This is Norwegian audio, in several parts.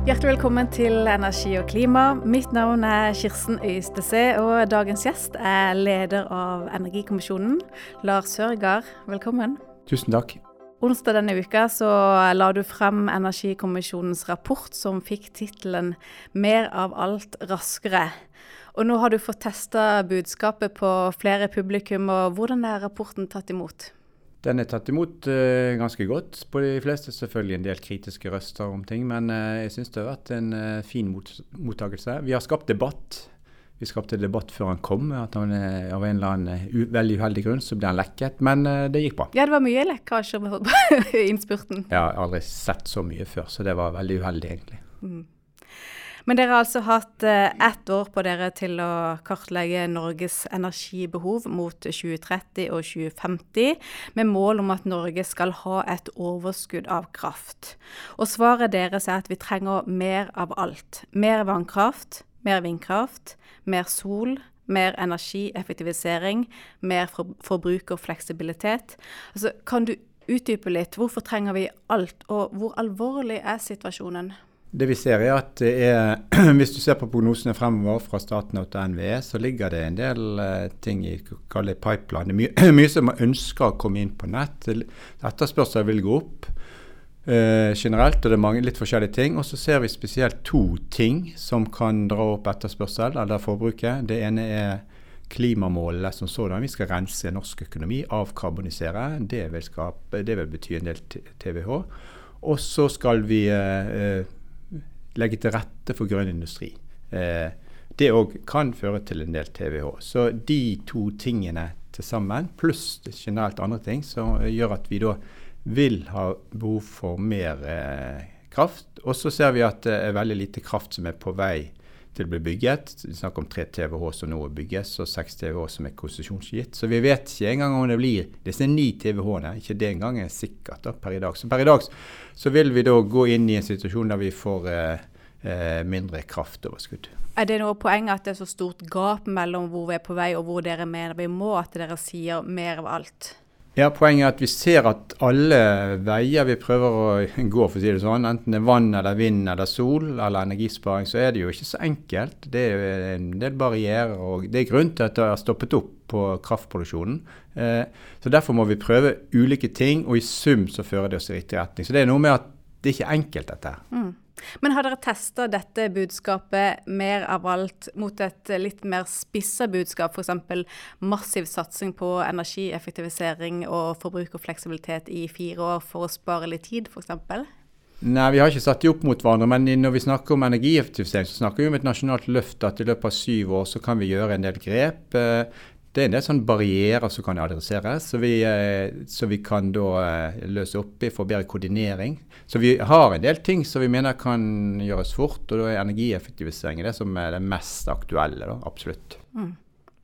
Hjertelig velkommen til Energi og klima. Mitt navn er Kirsten Øystese, og dagens gjest er leder av Energikommisjonen, Lars Sørgaard. Velkommen. Tusen takk. Onsdag denne uka så la du frem Energikommisjonens rapport som fikk tittelen 'Mer av alt raskere'. Og nå har du fått testa budskapet på flere publikum, og hvordan er rapporten tatt imot? Den er tatt imot uh, ganske godt. På de fleste selvfølgelig en del kritiske røster om ting, men uh, jeg syns det har vært en uh, fin mot mottakelse. Vi har skapt debatt. Vi skapte debatt før han kom. at han Av en eller annen veldig uheldig grunn så ble han lekket, men det gikk bra. Ja, det var mye lekkasjer i innspurten. Ja, jeg har aldri sett så mye før, så det var veldig uheldig, egentlig. Mm. Men dere har altså hatt eh, ett år på dere til å kartlegge Norges energibehov mot 2030 og 2050, med mål om at Norge skal ha et overskudd av kraft. Og svaret deres er at vi trenger mer av alt. Mer vannkraft, mer vindkraft, mer sol, mer energieffektivisering, mer for forbrukerfleksibilitet. Altså, kan du utdype litt? Hvorfor trenger vi alt, og hvor alvorlig er situasjonen? Det vi ser er at er, Hvis du ser på prognosene fremover fra Statnett og NVE, så ligger det en del uh, ting i pipeline. Det er mye, som man ønsker å komme inn på nett. Etterspørselen vil gå opp eh, generelt, og det er mange litt forskjellige ting. Og så ser vi spesielt to ting som kan dra opp etterspørsel, eller forbruket. Det ene er klimamålene som sådan. Vi skal rense norsk økonomi, avkarbonisere. Det vil, skape, det vil bety en del TVH. Og så skal vi uh, legge til rette for grønn industri. Eh, det òg kan føre til en del TVH. Så de to tingene til sammen, pluss generelt andre ting, som gjør at vi da vil ha behov for mer eh, kraft. Og så ser vi at det er veldig lite kraft som er på vei til å bli bygget. Vi snakker om 3 TWh som nå bygges, og 6 TWh som er konsesjonsgitt. Så vi vet ikke engang om det blir disse 9 TWh-ene. Ikke det engang er sikkert da, per i dag. Så per i dag så vil vi da gå inn i en situasjon der vi får eh, eh, mindre kraftoverskudd. Er det noe poeng at det er så stort gap mellom hvor vi er på vei og hvor dere mener vi må, at dere sier mer av alt? Ja, Poenget er at vi ser at alle veier vi prøver å gå, for å si det sånn, enten det er vann eller vind eller sol eller energisparing, så er det jo ikke så enkelt. Det er en del barrierer, og det er grunn til at det har stoppet opp på kraftproduksjonen. Eh, så Derfor må vi prøve ulike ting, og i sum så fører det oss i riktig retning. Så det er noe med at det er ikke enkelt, dette. Mm. Men har dere testa dette budskapet mer av alt mot et litt mer spissa budskap, f.eks. massiv satsing på energieffektivisering og forbruk og fleksibilitet i fire år for å spare litt tid, f.eks.? Nei, vi har ikke satt de opp mot hverandre. Men når vi snakker om energieffektivisering, så snakker vi om et nasjonalt løft at i løpet av syv år så kan vi gjøre en del grep. Eh, det er en del sånne barrierer som kan adresseres, så vi, eh, så vi kan da eh, løse opp i for bedre koordinering. Så vi har en del ting som vi mener kan gjøres fort, og da er energieffektivisering det som er det mest aktuelle. Da, absolutt. Mm.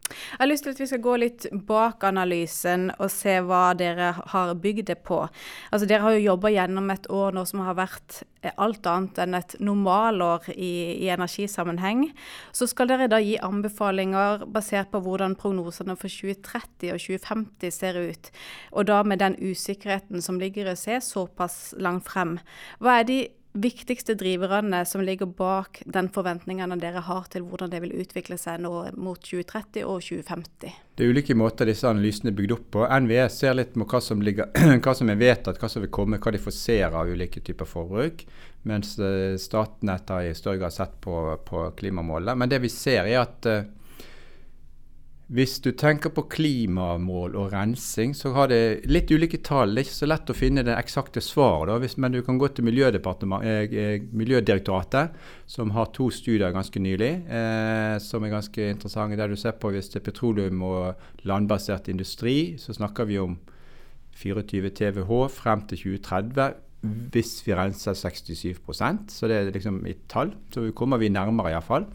Jeg har lyst til at vi skal gå litt bak analysen og se hva dere har bygd det på. Altså, dere har jo jobba gjennom et år nå som har vært alt annet enn et normalår i, i energisammenheng. Så skal dere da gi anbefalinger basert på hvordan prognosene for 2030 og 2050 ser ut. Og da med den usikkerheten som ligger i å se såpass langt frem. Hva er de viktigste driverne som ligger bak den forventningene dere har til hvordan det vil utvikle seg nå mot 2030 og 2050? Det er ulike måter disse analysene er bygd opp på. NVE ser litt på hva som, ligger, hva som er vedtatt, hva som vil komme, hva de får se av ulike typer forbruk. Mens eh, Statnett har i større grad sett på, på klimamålet. Men det vi ser er at uh, hvis du tenker på klimamål og rensing, så har det litt ulike tall. Det er ikke så lett å finne det eksakte svaret, men du kan gå til eh, eh, Miljødirektoratet, som har to studier ganske nylig, eh, som er ganske interessante. Der du ser på hvis det er petroleum og landbasert industri, så snakker vi om 24 TWh frem til 2030 hvis vi renser 67% Så det er liksom et tall. Så kommer vi nærmere iallfall.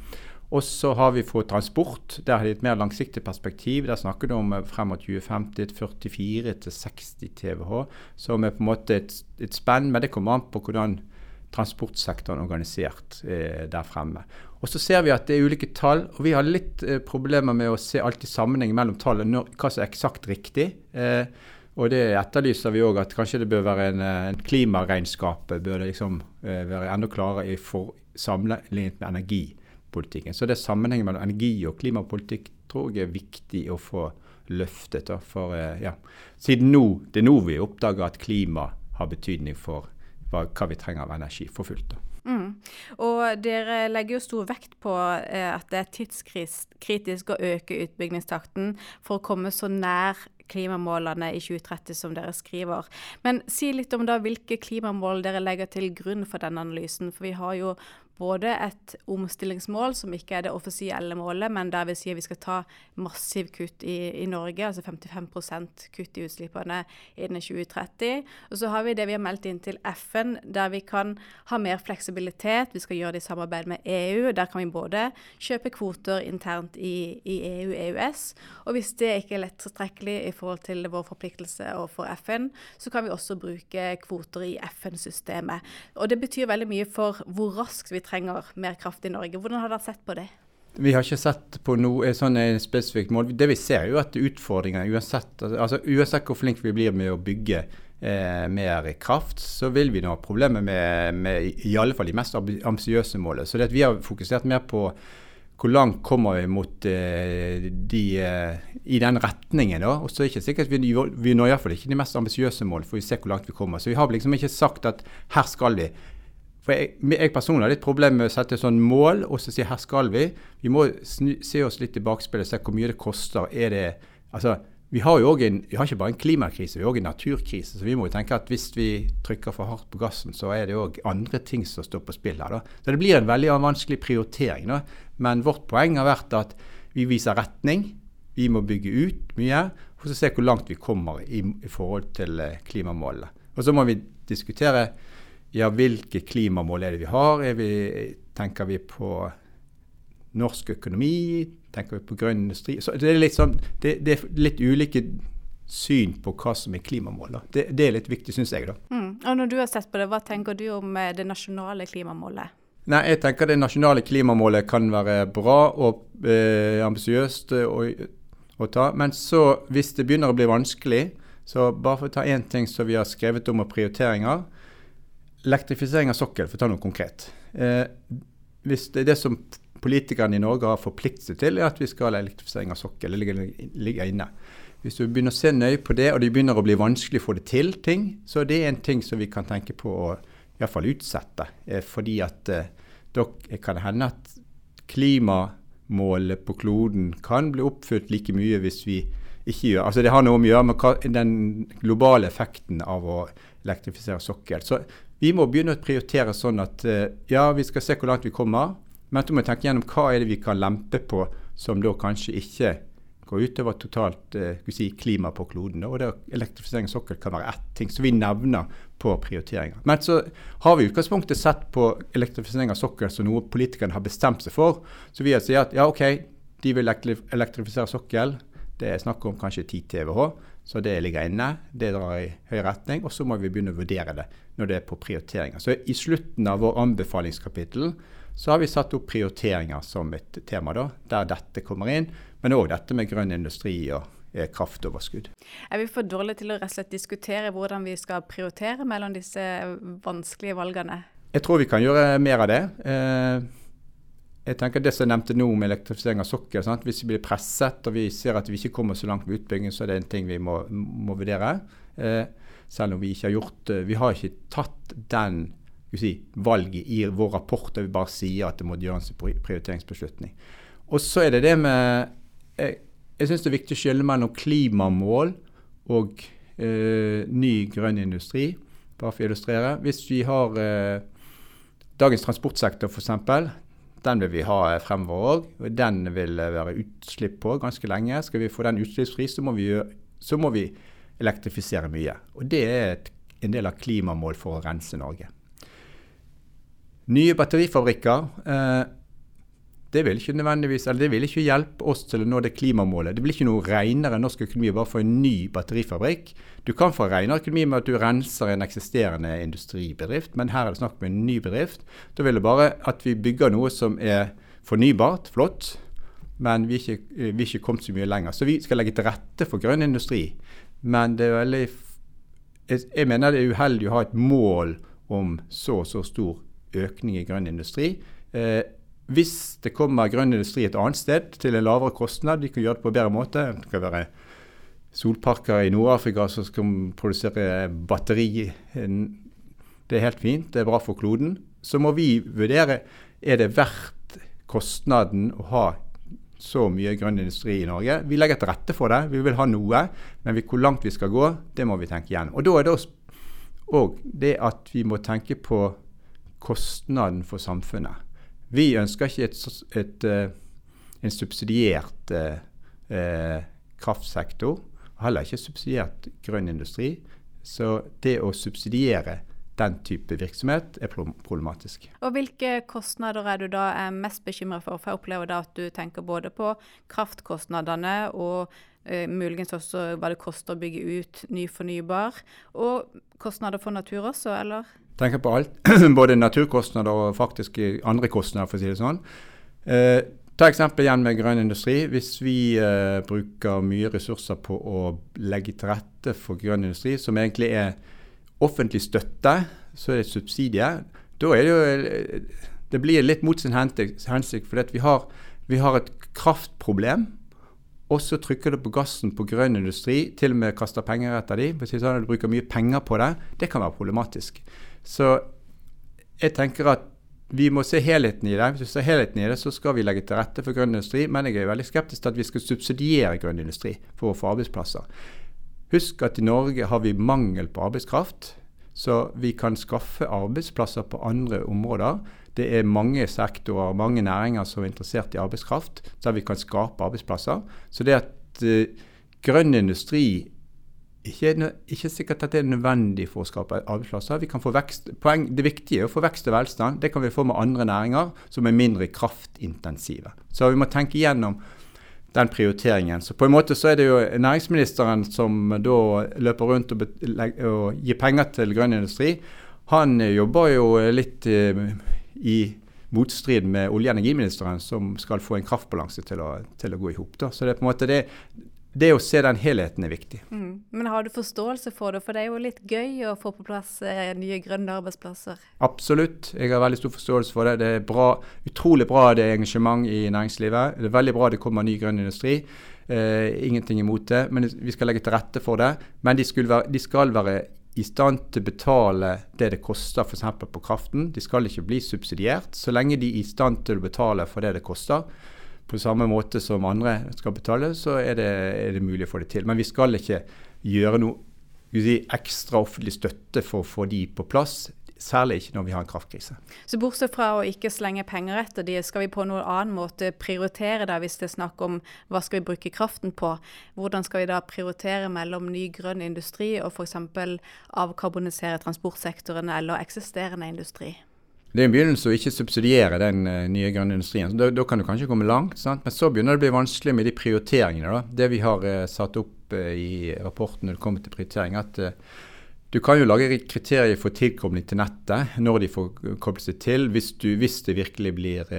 Og så har vi for transport. Der har de et mer langsiktig perspektiv. Der snakker du om eh, frem mot 2050 44 60 TWh, som er på en måte et, et spenn. Men det kommer an på hvordan transportsektoren er organisert eh, der fremme. Og Så ser vi at det er ulike tall, og vi har litt eh, problemer med å se alltid sammenheng mellom tallene, hva som er eksakt riktig. Eh, Og det etterlyser vi òg, at kanskje det bør være en, en klimaregnskapet bør det liksom eh, være enda klarere i for, sammenlignet med energipolitikken. Så det sammenhengen mellom energi og klimapolitikk tror jeg er viktig å få løftet. Da, for, eh, ja. Siden nå, det er nå vi oppdager at klima har betydning for hva, hva vi trenger av energi for fullt. da. Mm. Og dere legger jo stor vekt på eh, at det er tidskritisk å øke utbyggingstakten for å komme så nær klimamålene i 2030 som dere skriver. Men si litt om da hvilke klimamål dere legger til grunn for denne analysen. For vi har jo både et omstillingsmål, som ikke er det offisielle målet, men der vi sier vi skal ta massiv kutt i, i Norge, altså 55% kutt i utslippene innen 2030. Og så har vi det vi har meldt inn til FN, der vi kan ha mer fleksibilitet. Vi skal gjøre det i samarbeid med EU. Der kan vi både kjøpe kvoter internt i, i EU-EØS, og hvis det ikke er lett tilstrekkelig i forhold til vår forpliktelse overfor FN, så kan vi også bruke kvoter i FN-systemet. Og det betyr veldig mye for hvor raskt vi trenger trenger mer kraft i Norge. Hvordan har dere sett på det? Vi har ikke sett på noe sånn spesifikt mål. Det vi ser jo at utfordringer uansett, altså Uansett hvor flinke vi blir med å bygge eh, mer kraft, så vil vi nå ha problemer med, med, i alle fall de mest ambisiøse målene. Så det at vi har fokusert mer på hvor langt kommer vi mot eh, de eh, i den retningen. da, og så er det ikke sikkert Vi, vi når iallfall ikke de mest ambisiøse målene, for vi ser hvor langt vi kommer. Så vi har liksom ikke sagt at her skal vi. For jeg, jeg, personlig har litt problem med å sette sånn mål og så si her skal vi. Vi må snu, se oss litt i bakspillet og se hvor mye det koster. Er det, altså, vi har jo en, vi har ikke bare en klimakrise, vi har òg en naturkrise. Så vi må jo tenke at hvis vi trykker for hardt på gassen, så er det òg andre ting som står på spill her. Da. Så det blir en veldig vanskelig prioritering. Da. Men vårt poeng har vært at vi viser retning. Vi må bygge ut mye, og så se hvor langt vi kommer i, i forhold til eh, klimamålene. Og så må vi diskutere ja, hvilke klimamål er det vi har? Vi, tenker vi på norsk økonomi? Tenker vi på grønn industri? Så det, er sånn, det, det er litt ulike syn på hva som er klimamål. Det, det, er litt viktig, syns jeg. da. Mm. Og Når du har sett på det, hva tenker du om eh, det nasjonale klimamålet? Nei, jeg tenker Det nasjonale klimamålet kan være bra og eh, ambisiøst å, å, ta. Men så, hvis det begynner å bli vanskelig, så bare for å ta én ting som vi har skrevet om og prioriteringer, Elektrifisering av sokkel, for å ta noe konkret. Eh, hvis det det som politikerne i Norge har forpliktet seg til, er at vi skal ha elektrifisering av sokkel. Det ligger, ligger, inne. Hvis du begynner å se nøye på det, og det begynner å bli vanskelig å få det til, ting, så det er en ting som vi kan tenke på å i fall utsette. Eh, fordi at eh, da kan det hende at klimamålet på kloden kan bli oppfylt like mye hvis vi ikke gjør Altså Det har noe å gjøre med den globale effekten av å elektrifisere sokkel. Så vi må begynne å prioritere sånn at eh, ja, vi skal se hvor langt vi kommer, men så må vi tenke gjennom hva er det vi kan lempe på som da kanskje ikke går utover totalt eh, si, klima på kloden. Og det Elektrifisering av sokkel kan være ett ting som vi nevner på prioriteringer. Men så har vi i utgangspunktet sett på elektrifisering av sokkel som noe politikerne har bestemt seg for. Så vi har sagt at ja, OK, de vil elektrifisere sokkel. Det er snakk om kanskje 10 TWh. Så det ligger inne. Det drar i høy retning. Og så må vi begynne å vurdere det når det er på prioriteringer. Så i slutten av vår anbefalingskapittel så har vi satt opp prioriteringer som et tema, da, der dette kommer inn. Men òg dette med grønn industri og eh, kraftoverskudd. Er vi for dårlige til å rett og slett diskutere hvordan vi skal prioritere mellom disse vanskelige valgene? Jeg tror vi kan gjøre mer av det. Eh, jeg tenker Det som jeg nevnte nå med elektrifisering av sokkel. Sant? Hvis vi blir presset og vi ser at vi ikke kommer så langt med utbygging, så er det en ting vi må, må vurdere. Eh, selv om vi ikke har gjort Vi har ikke tatt den si, valget i vår rapport der vi bare sier at det må gjøres en prioriteringsbeslutning. Og så er det det med Jeg, jeg syns det er viktig å skille mellom klimamål og eh, ny grønn industri. Bare for å illustrere. Hvis vi har eh, dagens transportsektor f.eks. Den vil vi ha fremover òg. Den vil være utslipp på ganske lenge. Skal vi få den utslippsfri, så må vi, så må vi elektrifisere mye. Og det er et, en del av klimamål for å rense Norge. Nye batterifabrikker eh, det vil ikke nødvendigvis, eller det vil ikke hjelpe oss til å nå det klimamålet. Det blir ikke noe renere norsk økonomi bare for en ny batterifabrikk. Du kan få renere økonomi med at du renser en eksisterende industribedrift, men her er det snakk om en ny bedrift. Da vil det bare at vi bygger noe som er fornybart, flott, men vi er ikke, vi er ikke kommet så mye lenger. Så vi skal legge til rette for grønn industri. Men det er veldig Jeg mener det er uheldig å ha et mål om så og så stor økning i grønn industri. Eh, hvis det kommer grønn industri et annet sted til en lavere kostnad, de kan gjøre det på en bedre måte. Det kan være solparker i Nord-Afrika som skal produsere batteri. Det er helt fint, det er bra for kloden. Så må vi vurdere er det verdt kostnaden å ha så mye grønn industri i Norge. Vi legger til rette for det, vi vil ha noe. Men hvor langt vi skal gå, det må vi tenke igjen. Og da er det òg det at vi må tenke på kostnaden for samfunnet. Vi ønsker ikke et, et, eh, en subsidiert eh, eh, kraftsektor, heller ikke subsidiert grønn industri. Så det å subsidiere den type virksomhet er problematisk. Og Hvilke kostnader er du da er mest bekymra for? For jeg opplever da at du tenker både på kraftkostnadene og eh, muligens også hva det koster å bygge ut ny fornybar, og kostnader for natur også, eller? Tenker på alt. Både naturkostnader og faktisk andre kostnader, for å si det sånn. Eh, ta eksempel igjen med grønn industri. Hvis vi eh, bruker mye ressurser på å legge til rette for grønn industri, som egentlig er offentlig støtte, så er det subsidie. Da er det jo Det blir litt mot sin hensikt, for vi har, vi har et kraftproblem og så trykker du på gassen på grønn industri, til og med kaster penger etter dem. Hvis du bruker mye penger på det, det kan være problematisk. Så jeg tenker at vi må se helheten i det. Hvis vi ser helheten i det, så skal vi legge til rette for grønn industri. Men jeg er veldig skeptisk til at vi skal subsidiere grønn industri for å få arbeidsplasser. Husk at i Norge har vi mangel på arbeidskraft. Så vi kan skaffe arbeidsplasser på andre områder. Det er mange sektorer, mange næringer som er interessert i arbeidskraft, der vi kan skape arbeidsplasser. Så det at uh, grønn industri ikke, ikke sikkert at det er nødvendig for å skape arbeidsplasser. Vi kan få vekst, poeng, det viktige er å få vekst og velstand. Det kan vi få med andre næringer som er mindre kraftintensive. Så vi må tenke igjennom den prioriteringen. Så på en måte så er det jo næringsministeren som da løper rundt og, og gir penger til grønn industri. Han jobber jo litt uh, i motstrid med olje- og energiministeren, som skal få en kraftbalanse til å, til å gå i hop. Så det er på en måte det, det å se den helheten er viktig. Mm. Men har du forståelse for det? For det er jo litt gøy å få på plass eh, nye grønne arbeidsplasser. Absolutt, jeg har veldig stor forståelse for det. Det er bra, utrolig bra det er engasjement i næringslivet. Det er veldig bra det kommer ny grønn industri. Eh, ingenting imot det, men vi skal legge til rette for det. Men de, være, de skal være i stand til å betale det det koster f.eks. på kraften. De skal ikke bli subsidiert. Så lenge de er i stand til å betale for det det koster, på samme måte som andre skal betale, så er det, er det mulig å få det til. Men vi skal ikke gjøre noe si, ekstra offentlig støtte for å få de på plass. Særlig ikke når vi har en kraftkrise. Så bortsett fra å ikke slenge penger etter de, skal vi på noen annen måte prioritere da, hvis det er snakk om hva skal vi bruke kraften på? Hvordan skal vi da prioritere mellom ny grønn industri og f.eks. avkarbonisere transportsektoren eller eksisterende industri? Det er en begynnelse å ikke subsidiere den uh, nye grønne industrien. Da, da, kan du kanskje komme langt. Sant? Men så begynner det å bli vanskelig med de prioriteringene. Da. Det vi har uh, satt opp uh, i rapporten når det kommer til prioritering, at du kan jo lage kriterier for tilkobling til nettet når de får koblet seg til, hvis, du, hvis det virkelig blir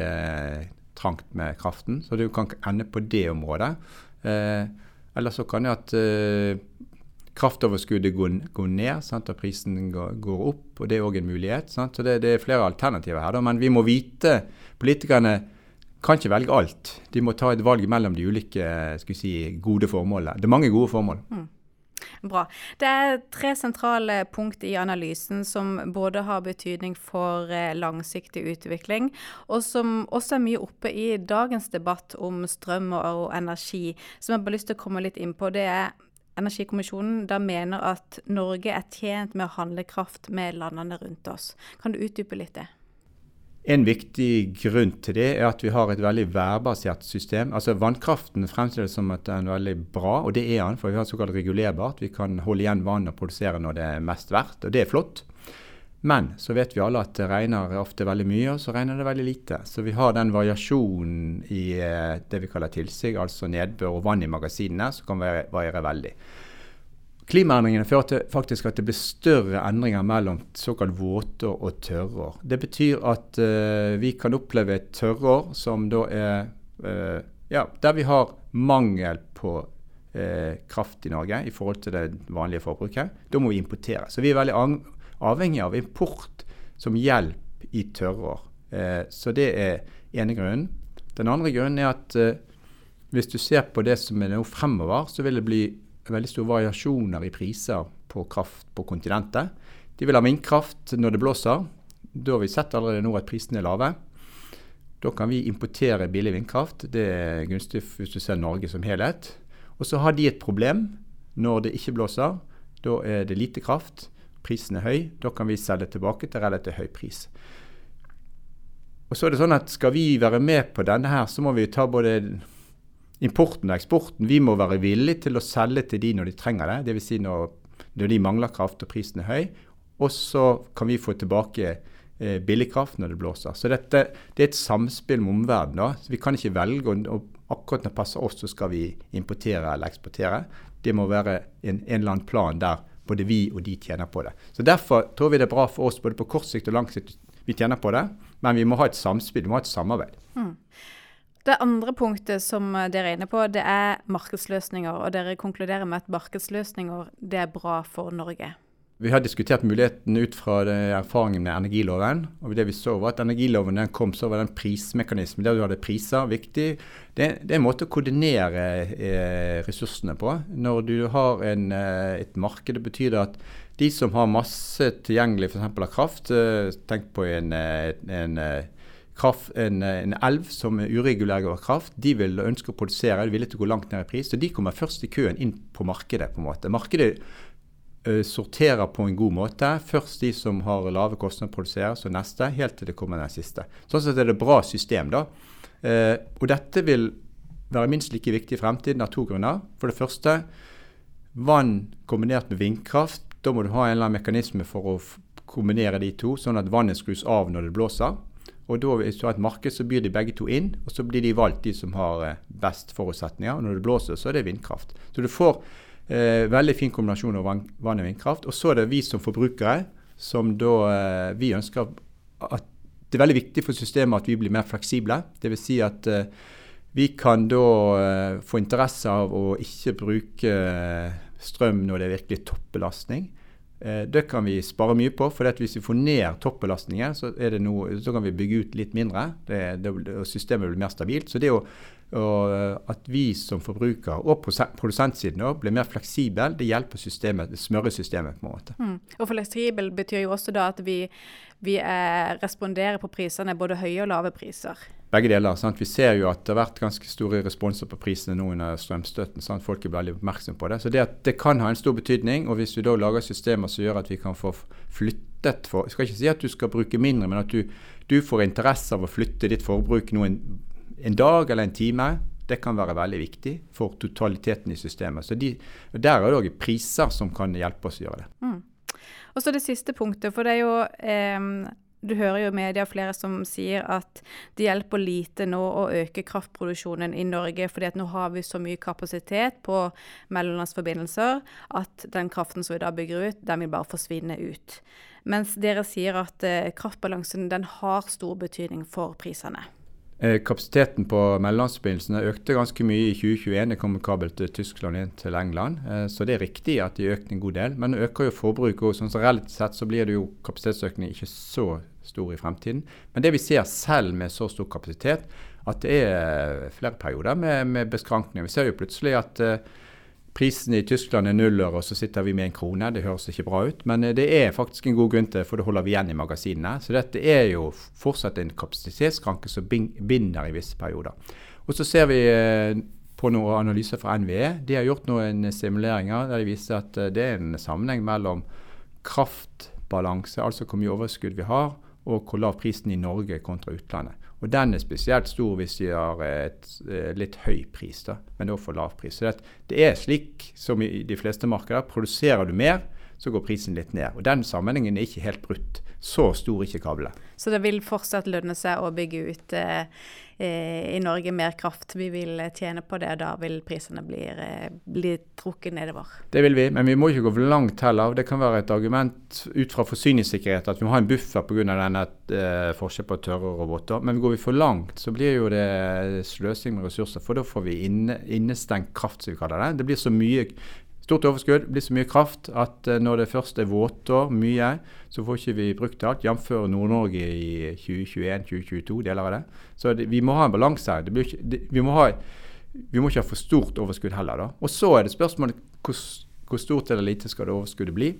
trangt med kraften. Så du kan ende på det området. eller så kan det at kraftoverskuddet går, går ned, sant, og prisen går, går, opp. og Det er òg en mulighet. Sant, så det, det, er flere alternativer her. Da, men vi må vite Politikerne kan ikke velge alt. De må ta et valg mellom de ulike si, gode formålene. Det er mange gode formål. Mm. Bra. Det er tre sentrale punkt i analysen som både har betydning for eh, langsiktig utvikling, og som også er mye oppe i dagens debatt om strøm og energi. Som jeg har lyst til å komme litt inn på. Det er Energikommisjonen da mener at Norge er tjent med å handle kraft med landene rundt oss. Kan du utdype litt det? En viktig grunn til det er at vi har et veldig værbasert system. Altså Vannkraften fremstilles som at den er veldig bra, og det er den. For vi har såkalt regulerbart. Vi kan holde igjen vann og produsere når det er mest verdt, og det er flott. Men så vet vi alle at det regner ofte veldig mye, og så regner det veldig lite. Så vi har den variasjonen i eh, det vi kaller tilsig, altså nedbør og vann i magasinene, som kan variere veldig. Klimaendringene fører til faktisk at det blir større endringer mellom såkalt våtår og tørrår. Det betyr at uh, vi kan oppleve et tørrår som da er uh, ja, der vi har mangel på uh, kraft i Norge i forhold til det vanlige forbruket. Da må vi importere. Så vi er veldig avhengig av import som hjelp i tørrår. Eh, så det er ene grunnen. Den andre grunnen er at eh, hvis du ser på det som er nå fremover, så vil det bli veldig store variasjoner i priser på kraft på kontinentet. De vil ha vindkraft når det blåser. Da har vi sett allerede nå at prisene er lave. Da kan vi importere billig vindkraft. Det er gunstig hvis du ser Norge som helhet. Og så har de et problem når det ikke blåser. Da er det lite kraft. Prisen er høy. Da kan vi selge tilbake til relativt høy pris. Og så er det sånn at Skal vi være med på denne, her, så må vi ta både importen og eksporten. Vi må være villige til å selge til de når de trenger det. Dvs. Si når, når de mangler kraft og prisen er høy. Og så kan vi få tilbake eh, billig kraft når det blåser. Så dette, det er et samspill med omverdenen. Vi kan ikke velge og akkurat når det passer oss, så skal vi importere eller eksportere. Det må være en, en eller annen plan der både vi og de tjener på det. Så Derfor tror vi det er bra for oss både på kort sikt og lang sikt. Vi tjener på det, men vi må ha et samspill, vi må ha et samarbeid. Mm. Det andre punktet som dere er inne på, det er markedsløsninger. Og dere konkluderer med at markedsløsninger det er bra for Norge. Vi har diskutert muligheten ut fra erfaringen med energiloven. og det vi så var at Energiloven den kom, så var den prismekanismen, der du hadde priser, viktig. Det, det er en måte å koordinere eh, ressursene på. Når du har en, eh, et marked, det betyr at de som har masse tilgjengelig f.eks. av kraft, eh, tenk på en, eh, en, eh, kraft, en, en, elv som er uregulær over kraft, de vil ønske å produsere, de vil ikke gå langt ned i pris. Så de kommer først i køen inn på markedet. på en måte. Markedet sorterer på en god måte. Først de som har lave kostnader, produserer, så neste, helt til det kommer den siste. Sånn sett er det et bra system. da. Eh, og dette vil være minst like viktig i fremtiden av to grunner. For det første, vann kombinert med vindkraft. Da må du ha en eller annen mekanisme for å kombinere de to, sånn at vannet skrus av når det blåser. Og da Hvis du har et marked, så byr de begge to inn, og så blir de valgt de som har eh, best forutsetninger. Og når det blåser, så er det vindkraft. Så du får Eh, veldig fin kombinasjon av vann, og vindkraft. Og så er det vi som forbrukere som da eh, Vi ønsker at det er veldig viktig for systemet at vi blir mer fleksible. Dvs. Si at eh, vi kan da eh, få interesse av å ikke bruke eh, strøm når det er virkelig toppbelastning. Eh, det kan vi spare mye på, for hvis vi får ned toppbelastningen, så, så, kan vi bygge ut litt mindre. Det, det, systemet blir mer stabilt. Så det å og eh, at vi som forbruker og produsentsiden også, blir mer fleksible, det hjelper systemet, det smører systemet på en måte. Mm. Og fleksibel betyr jo også da at vi, vi er, responderer på prisene, både høye og lave priser. Begge deler. Sant? Vi ser jo at det har vært ganske store responser på prisene nå under strømstøtten. Sant? Folk er veldig oppmerksom på det. Så det, det, kan ha en stor betydning. Og hvis vi da lager systemer som gjør at vi kan få flyttet for, Jeg skal ikke si at du skal bruke mindre, men at du, du får interesse av å flytte ditt forbruk noen en dag eller en time, det kan være veldig viktig for totaliteten i systemet. Så de, Der er det òg priser som kan hjelpe oss å gjøre det. Mm. Og så det siste punktet, for det er jo eh, Du hører jo i media flere som sier at det hjelper lite nå å øke kraftproduksjonen i Norge, fordi at nå har vi så mye kapasitet på mellomlandsforbindelser at den kraften som vi da bygger ut, den vil bare forsvinne ut. Mens dere sier at eh, kraftbalansen den har stor betydning for prisene. Eh, kapasiteten på mellomlandsforbindelsene økte ganske mye i 2021. Det kom kabel til Tyskland inn til England. Eh, så det er riktig at de økte en god del. Men det øker jo forbruket òg. Sånn så relativt sett så blir det jo kapasitetsøkning ikke så stor i fremtiden. Men det vi ser selv med så stor kapasitet, at det er flere perioder med, med beskrankninger. Vi ser jo plutselig at uh, Prisen i Tyskland er nuller, og så sitter vi med en krone. Det høres ikke bra ut, men eh, det er faktisk en god grunn til for det holder vi igjen i magasinene. Så dette er jo fortsatt en kapasitetsskranke som binder i visse perioder. Og så ser vi eh, på noen analyser fra NVE. De har gjort noen simuleringer der de viser at eh, det er en sammenheng mellom kraftbalanse, altså hvor mye overskudd vi har, og hvor lav prisen i Norge kontra utlandet. Og den er spesielt stor hvis de har et, et litt høy pris, da, men da for lav pris. Så det, det, er slik som i de fleste markeder. Produserer du mer, så går prisen litt ned. Og Den sammenhengen er ikke helt brutt. Så stor er ikke kablene. Så det vil fortsatt lønne seg å bygge ut eh, i Norge mer kraft. Vi vil tjene på det, da vil prisene bli, bli trukket nedover. Det vil vi, men vi må ikke gå for langt heller. Det kan være et argument ut fra forsyningssikkerhet at vi må ha en buffer pga. denne eh, forskjell på tørre og våte. Men går vi for langt, så blir jo det sløsing med ressurser. For da får vi inne, innestengt kraft, som vi kaller det. Det blir så mye stort overskudd, blir så mye kraft at uh, når det først er våtår, mye, så får ikke vi brukt alt. Jf. Nord-Norge i 2021-2022, deler av det. Så det, vi må ha en balanse her. Vi, må ha, vi må ikke ha for stort overskudd heller. da. Og så er det spørsmålet hvor, hvor stort eller lite skal det overskuddet bli.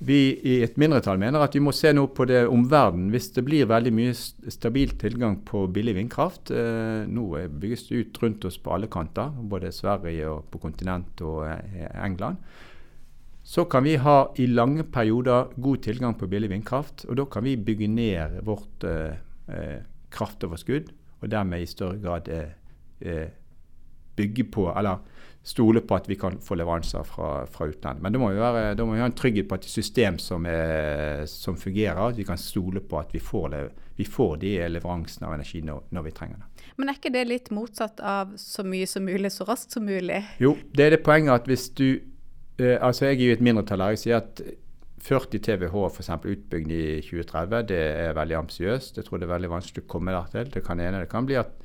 Vi i et mindretall mener at vi må se noe på det omverdenen. Hvis det blir veldig mye stabil tilgang på billig vindkraft eh, Nå bygges det ut rundt oss på alle kanter, både Sverige og på kontinentet og eh, England. Så kan vi ha i lange perioder god tilgang på billig vindkraft. Og da kan vi bygge ned vårt eh, eh kraftoverskudd, og dermed i større grad eh, bygge på, eller stole på at vi kan få leveranser fra, fra utlandet. Men da må, være, da må vi ha en trygghet på at et system som, er, som fungerer, at vi kan stole på at vi får, vi får de leveransene av energi når, når, vi trenger det. Men er ikke det litt motsatt av så mye som mulig, så raskt som mulig? Jo, det er det poenget at hvis du eh, Altså jeg er jo et mindretall her. Jeg sier at 40 TWh f.eks. utbygd i 2030, det er veldig ambisiøst. Jeg tror det er veldig vanskelig å komme der til. Det kan, ene, det kan bli at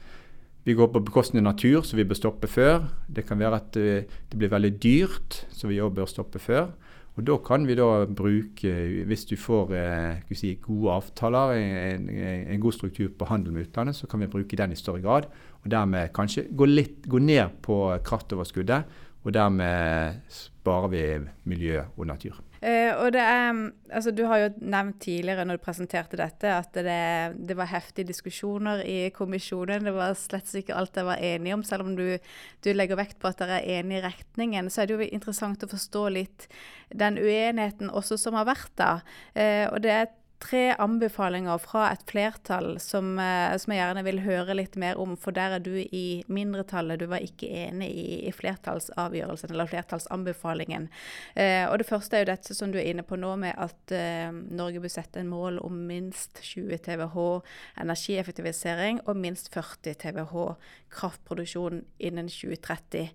vi går på bekostning av natur, så vi bør stoppe før. Det kan være at det, det blir veldig dyrt, så vi òg bør stoppe før. Og Da kan vi da bruke, hvis du får eh, si, gode avtaler, en, en, god struktur på handel med utlandet, så kan vi bruke den i større grad. Og dermed kanskje gå, litt, gå ned på kraftoverskuddet, og dermed sparer vi miljø og natur. Uh, og det er, altså Du har jo nevnt tidligere når du presenterte dette, at det, det var heftige diskusjoner i kommisjonen. Det var slett ikke alt jeg var enig om. Selv om du, du legger vekt på at dere er enig i retningen, så er det jo interessant å forstå litt den uenigheten også som har vært da. Uh, og det er tre anbefalinger fra et flertall som, eh, som, jeg gjerne vil høre litt mer om. For der er du i mindretallet. Du var ikke enig i, i flertallsavgjørelsen eller flertallsanbefalingen. Eh, og det første er jo dette som du er inne på nå, med at eh, Norge bør sette en mål om minst 20 TWh energieffektivisering og minst 40 TWh kraftproduksjon innen 2030.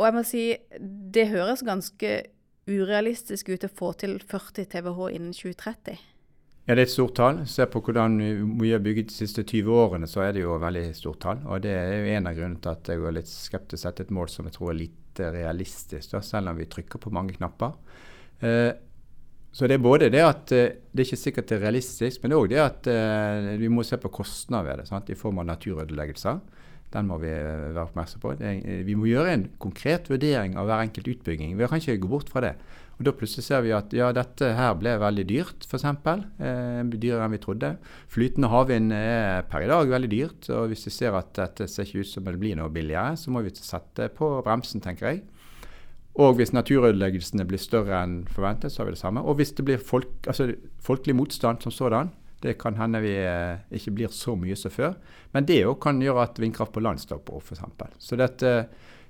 Og jeg må si, det høres ganske urealistisk ut å få til 40 TWh innen 2030? Ja, det er et stort tall. Se på hvordan vi har bygget de siste 20 årene, så er det jo et veldig stort tall. Og det er jo en av grunnene til at jeg er litt skeptisk til å sette et mål som jeg tror er lite realistisk, da, selv om vi trykker på mange knapper. Eh, så det er både det at eh, det er ikke sikkert det er realistisk, men òg det at eh, vi må se på kostnader ved det, sant? i form av naturødeleggelser. Den må vi eh, være oppmerksom på. Eh, vi må gjøre en konkret vurdering av hver enkelt utbygging. Vi kan ikke gå bort fra det. Og Da plutselig ser vi at ja, dette her ble veldig dyrt, f.eks. Eh, dyrere enn vi trodde. Flytende havvind er per i dag veldig dyrt. og Hvis vi ser at dette ser ikke ut som det blir noe billigere, så må vi sette på bremsen, tenker jeg. Og hvis naturødeleggelsene blir større enn forventet, så har vi det samme. Og hvis det blir folk, altså, folkelig motstand som sådan, det kan hende vi eh, ikke blir så mye som før. Men det òg kan gjøre at vindkraft på land stopper opp, f.eks. Så dette,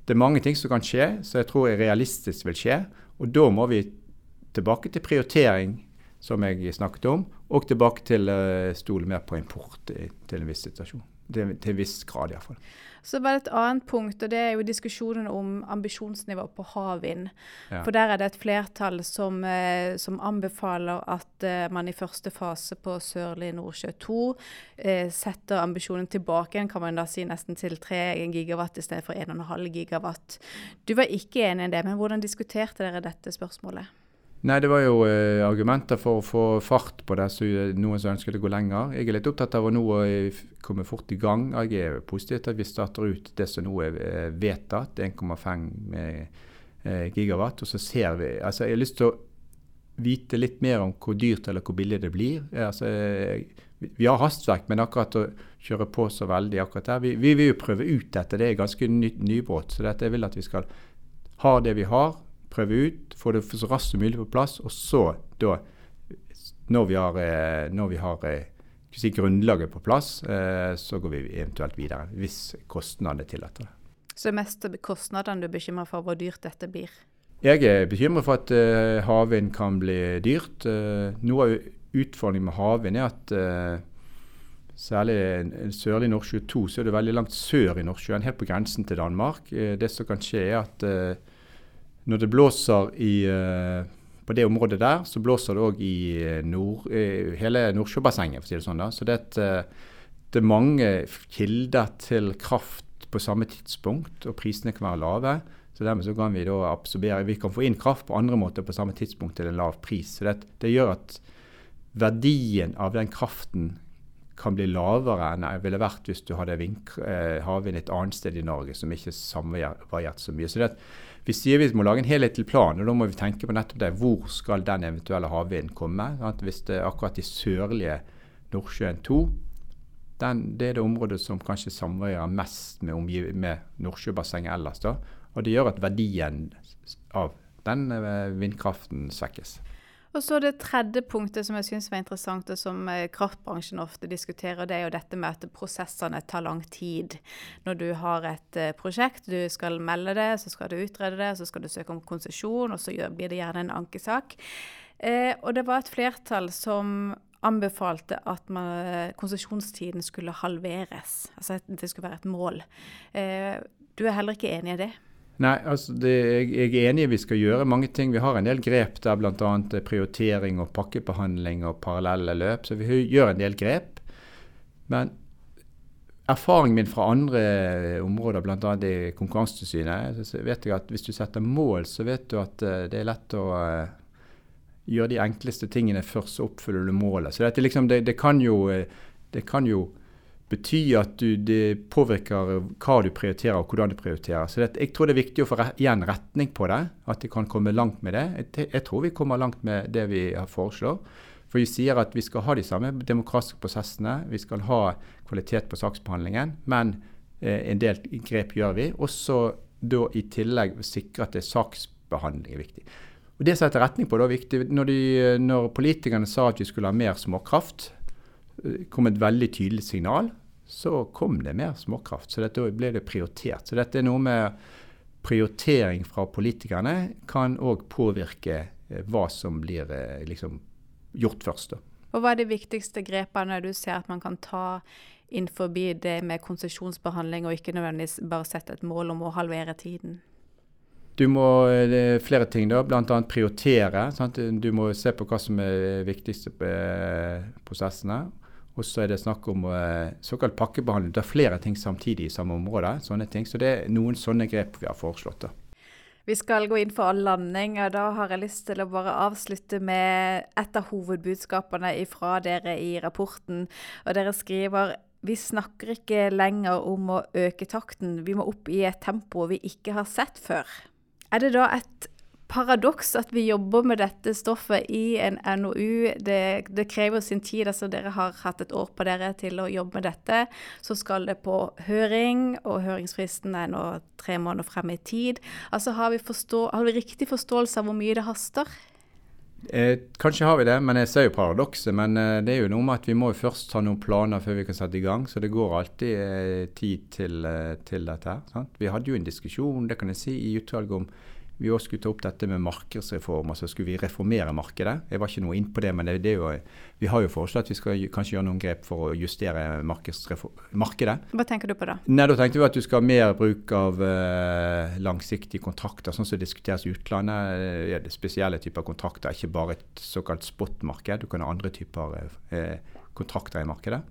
det er mange ting som kan skje, som jeg tror er realistisk vil skje. Og da må vi tilbake til prioritering, som jeg snakket om, og tilbake til å uh, stole mer på import til en viss situasjon. Til, til en viss grad, iallfall. Så var det et annet punkt, og det er jo diskusjonen om ambisjonsnivå på havvind. Ja. For der er det et flertall som, eh, som anbefaler at eh, man i første fase på Sørlig Nordsjø 2 eh, setter ambisjonen tilbake igjen, kan man da si, nesten til 3 gigawatt i stedet for 1,5 gigawatt. Du var ikke enig i det, men hvordan diskuterte dere dette spørsmålet? Nei, det var jo eh, argumenter for å få fart på det, så noen som ønsket å gå lenger. Jeg er litt opptatt av å nå eh, komme fort i gang. Jeg er positiv til at vi starter ut det som nå er eh, vedtatt, 1,5 eh, gigawatt. Og så ser vi Altså, jeg har lyst til å vite litt mer om hvor dyrt eller hvor billig det blir. Altså, vi har hastverk, men akkurat å kjøre på så veldig akkurat der Vi, vi vil jo prøve ut dette. Det er ganske ny, nybrått. Så dette jeg vil at vi skal ha det vi har prøve ut, få det så raskt som mulig på plass. Og så, da, når vi har, eh, når vi har eh, si, grunnlaget på plass, eh, så går vi eventuelt videre. Hvis kostnadene tillater det. Så det er mest kostnadene du er bekymra for, hvor dyrt dette blir? Jeg er bekymret for at uh, havvind kan bli dyrt. Uh, noe av utfordringen med havvind er at uh, særlig sørlig Nordsjø 2, så er det veldig langt sør i Nordsjøen, helt på grensen til Danmark. det som kan skje, er at når det blåser i, på det området der, så blåser det òg i nord, hele Nordsjøbassenget, for å si det sånn. da. Så det er, et, det er mange kilder til kraft på samme tidspunkt, og prisene kan være lave. Så dermed så kan vi da absorbere Vi kan få inn kraft på andre måter på samme tidspunkt til en lav pris. Så det, det gjør at verdien av den kraften kan bli lavere enn det ville vært hvis du hadde eh, havvind et annet sted i Norge som ikke samvariert så mye. Så det, Vi sier vi må lage en helhetlig plan, og da må vi tenke på nettopp det. Hvor skal den eventuelle havvinden komme? At Hvis det er akkurat i sørlige Nordsjøen 2 den, det er det området som kanskje samveier mest med, med Nordsjøbassenget ellers. da, og det gjør at verdien av den eh, vindkraften svekkes. Og så Det tredje punktet som jeg syns var interessant, og som eh, kraftbransjen ofte diskuterer, det er jo dette med at prosessene tar lang tid. Når du har et uh, prosjekt, du skal melde det, så skal du utrede det, så skal du søke om konsesjon, og så blir det gjerne en ankesak. Eh, og det var et flertall som anbefalte at konsesjonstiden skulle halveres. Altså at det skulle være et mål. Eh, du er heller ikke enig i det? Nei, altså det, jeg, er enig i vi skal gjøre mange ting. Vi har en del grep der bl.a. prioritering og pakkebehandling og parallelle løp. Så vi gjør en del grep. Men erfaringen min fra andre områder, bl.a. i Konkurransetilsynet, så vet jeg at hvis du setter mål, så vet du at eh, det er lett å eh, gjøre de enkleste tingene først, så oppfyller du målet. Så dette, liksom, det, det, kan jo, eh, det kan jo betyr at du, det påvirker hva du prioriterer og hvordan du prioriterer. Så det, jeg tror det er viktig å få igjen retning på det, at vi kan komme langt med det. Jeg, jeg tror vi kommer langt med det vi foreslår. For vi sier at vi skal ha de samme demokratiske prosessene, vi skal ha kvalitet på saksbehandlingen, men eh, en del grep gjør vi. Også da i tillegg sikre at det er saksbehandling er viktig. Og Det setter retning på det er viktig. Når, de, når politikerne sa at vi skulle ha mer småkraft, eh, kom et veldig tydelig signal så kom det mer småkraft. Så dette ble det prioritert. Så dette er noe med prioritering fra politikerne kan òg påvirke eh, hva som blir eh, liksom, gjort først. Da. Og Hva er de viktigste grepene du ser at man kan ta innenfor det med konsesjonsbehandling, og ikke nødvendigvis bare sette et mål om å halvere tiden? Du må eh, er flere ting, da, bl.a. prioritere. Sant? Du må se på hva som er viktigste prosessene. Og så er det snakk om uh, såkalt pakkebehandling. Det er flere ting samtidig i samme område. sånne ting. Så det er noen sånne grep vi har foreslått. da. Vi skal gå inn for landing, og da har jeg lyst til å bare avslutte med et av hovedbudskapene fra dere i rapporten. Og dere skriver vi snakker ikke lenger om å øke takten, vi må opp i et tempo vi ikke har sett før. Er det da et paradoks at vi jobber med dette stoffet i en NOU. Det, det, krever sin tid. altså Dere har hatt et år på dere til å jobbe med dette. Så skal det på høring, og høringsfristen er nå tre måneder frem i tid. Altså Har vi, forstå, har vi riktig forståelse av hvor mye det haster? Eh, kanskje har vi det, men jeg ser jo paradokset. Men eh, det er jo noe med at vi må først ha noen planer før vi kan sette i gang. Så det går alltid eh, tid til, eh, til dette her. Vi hadde jo en diskusjon det kan jeg si, i utvalget om vi også skulle ta opp dette med markedsreform. altså Skulle vi reformere markedet? Jeg var ikke noe inn på det, men det, det jo, vi har jo foreslått at vi skal kanskje gjøre noen grep for å justere markedet. Hva tenker du på da? Nei, Da tenkte vi at du skal ha mer bruk av uh, langsiktige kontrakter, sånn som diskuteres i utlandet. Ja, spesielle typer kontrakter, ikke bare et såkalt spot-marked. Du kan ha andre typer uh, kontrakter i markedet.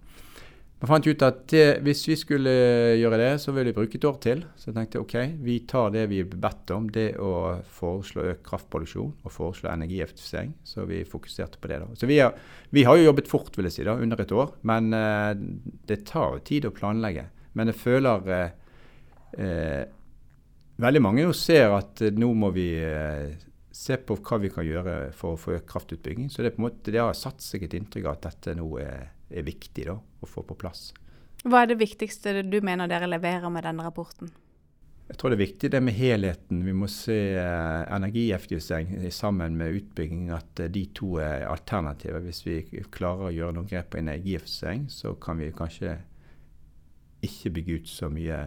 Vi fant ut at det, hvis vi skulle gjøre det, så ville vi bruke et år til. Så jeg tenkte ok, vi tar det vi er bedt om, det å foreslå økt kraftproduksjon og foreslå energieffektivisering. Så vi fokuserte på det. da. Så vi har, vi har, jo jobbet fort, vil jeg si, da, under et år. Men eh, det tar jo tid å planlegge. Men jeg føler eh, eh, Veldig mange nå ser at nå må vi se på hva vi kan gjøre for å få økt kraftutbygging. Så det, på en måte, det har satt seg et inntrykk av at dette nå er er viktig da, å få på plass. Hva er det viktigste du mener dere leverer med denne rapporten? Jeg tror det er viktig det med helheten. Vi må se eh, energieffektivisering sammen med utbygging, at eh, de to er alternativer. Hvis vi klarer å gjøre noen grep på energieffektivisering, så kan vi kanskje ikke bygge ut så mye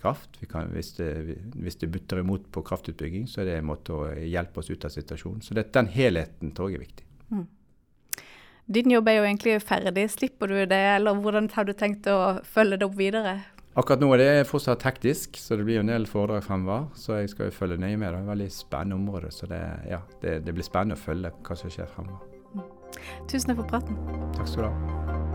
kraft. Kan, hvis, det, hvis, det, butter imot på kraftutbygging, så er det en måte å hjelpe oss ut av situasjonen. Så det, den helheten tror jeg er viktig. Mm. Din jobb er jo egentlig ferdig. Slipper du det, eller hvordan har du tenkt å følge det opp videre? Akkurat nå er det fortsatt hektisk, så det blir en del foredrag fremover. Så jeg skal jo følge nøye med. Det er et veldig spennende område, så det, ja, det, det blir spennende å følge hva som skjer fremover. Tusen takk for praten. Takk skal du ha.